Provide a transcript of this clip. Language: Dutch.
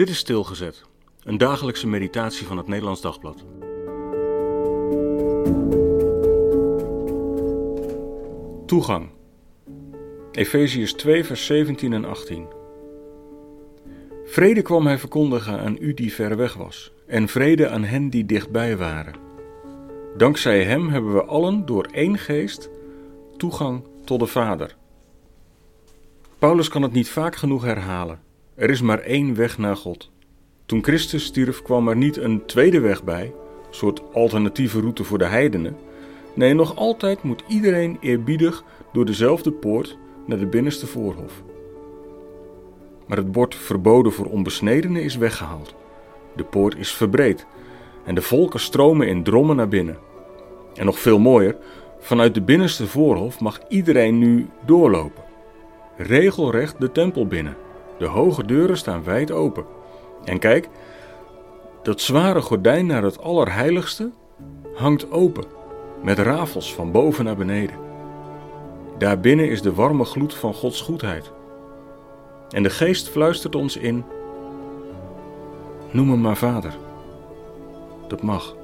Dit is Stilgezet, een dagelijkse meditatie van het Nederlands Dagblad. Toegang. Efeziërs 2, vers 17 en 18. Vrede kwam hij verkondigen aan u die ver weg was, en vrede aan hen die dichtbij waren. Dankzij hem hebben we allen door één geest toegang tot de Vader. Paulus kan het niet vaak genoeg herhalen. Er is maar één weg naar God. Toen Christus stierf kwam er niet een tweede weg bij, een soort alternatieve route voor de heidenen. Nee, nog altijd moet iedereen eerbiedig door dezelfde poort naar de binnenste voorhof. Maar het bord verboden voor onbesnedenen is weggehaald. De poort is verbreed en de volken stromen in drommen naar binnen. En nog veel mooier, vanuit de binnenste voorhof mag iedereen nu doorlopen. Regelrecht de tempel binnen. De hoge deuren staan wijd open. En kijk, dat zware gordijn naar het Allerheiligste hangt open, met rafels van boven naar beneden. Daarbinnen is de warme gloed van Gods goedheid. En de geest fluistert ons in: Noem hem maar vader. Dat mag.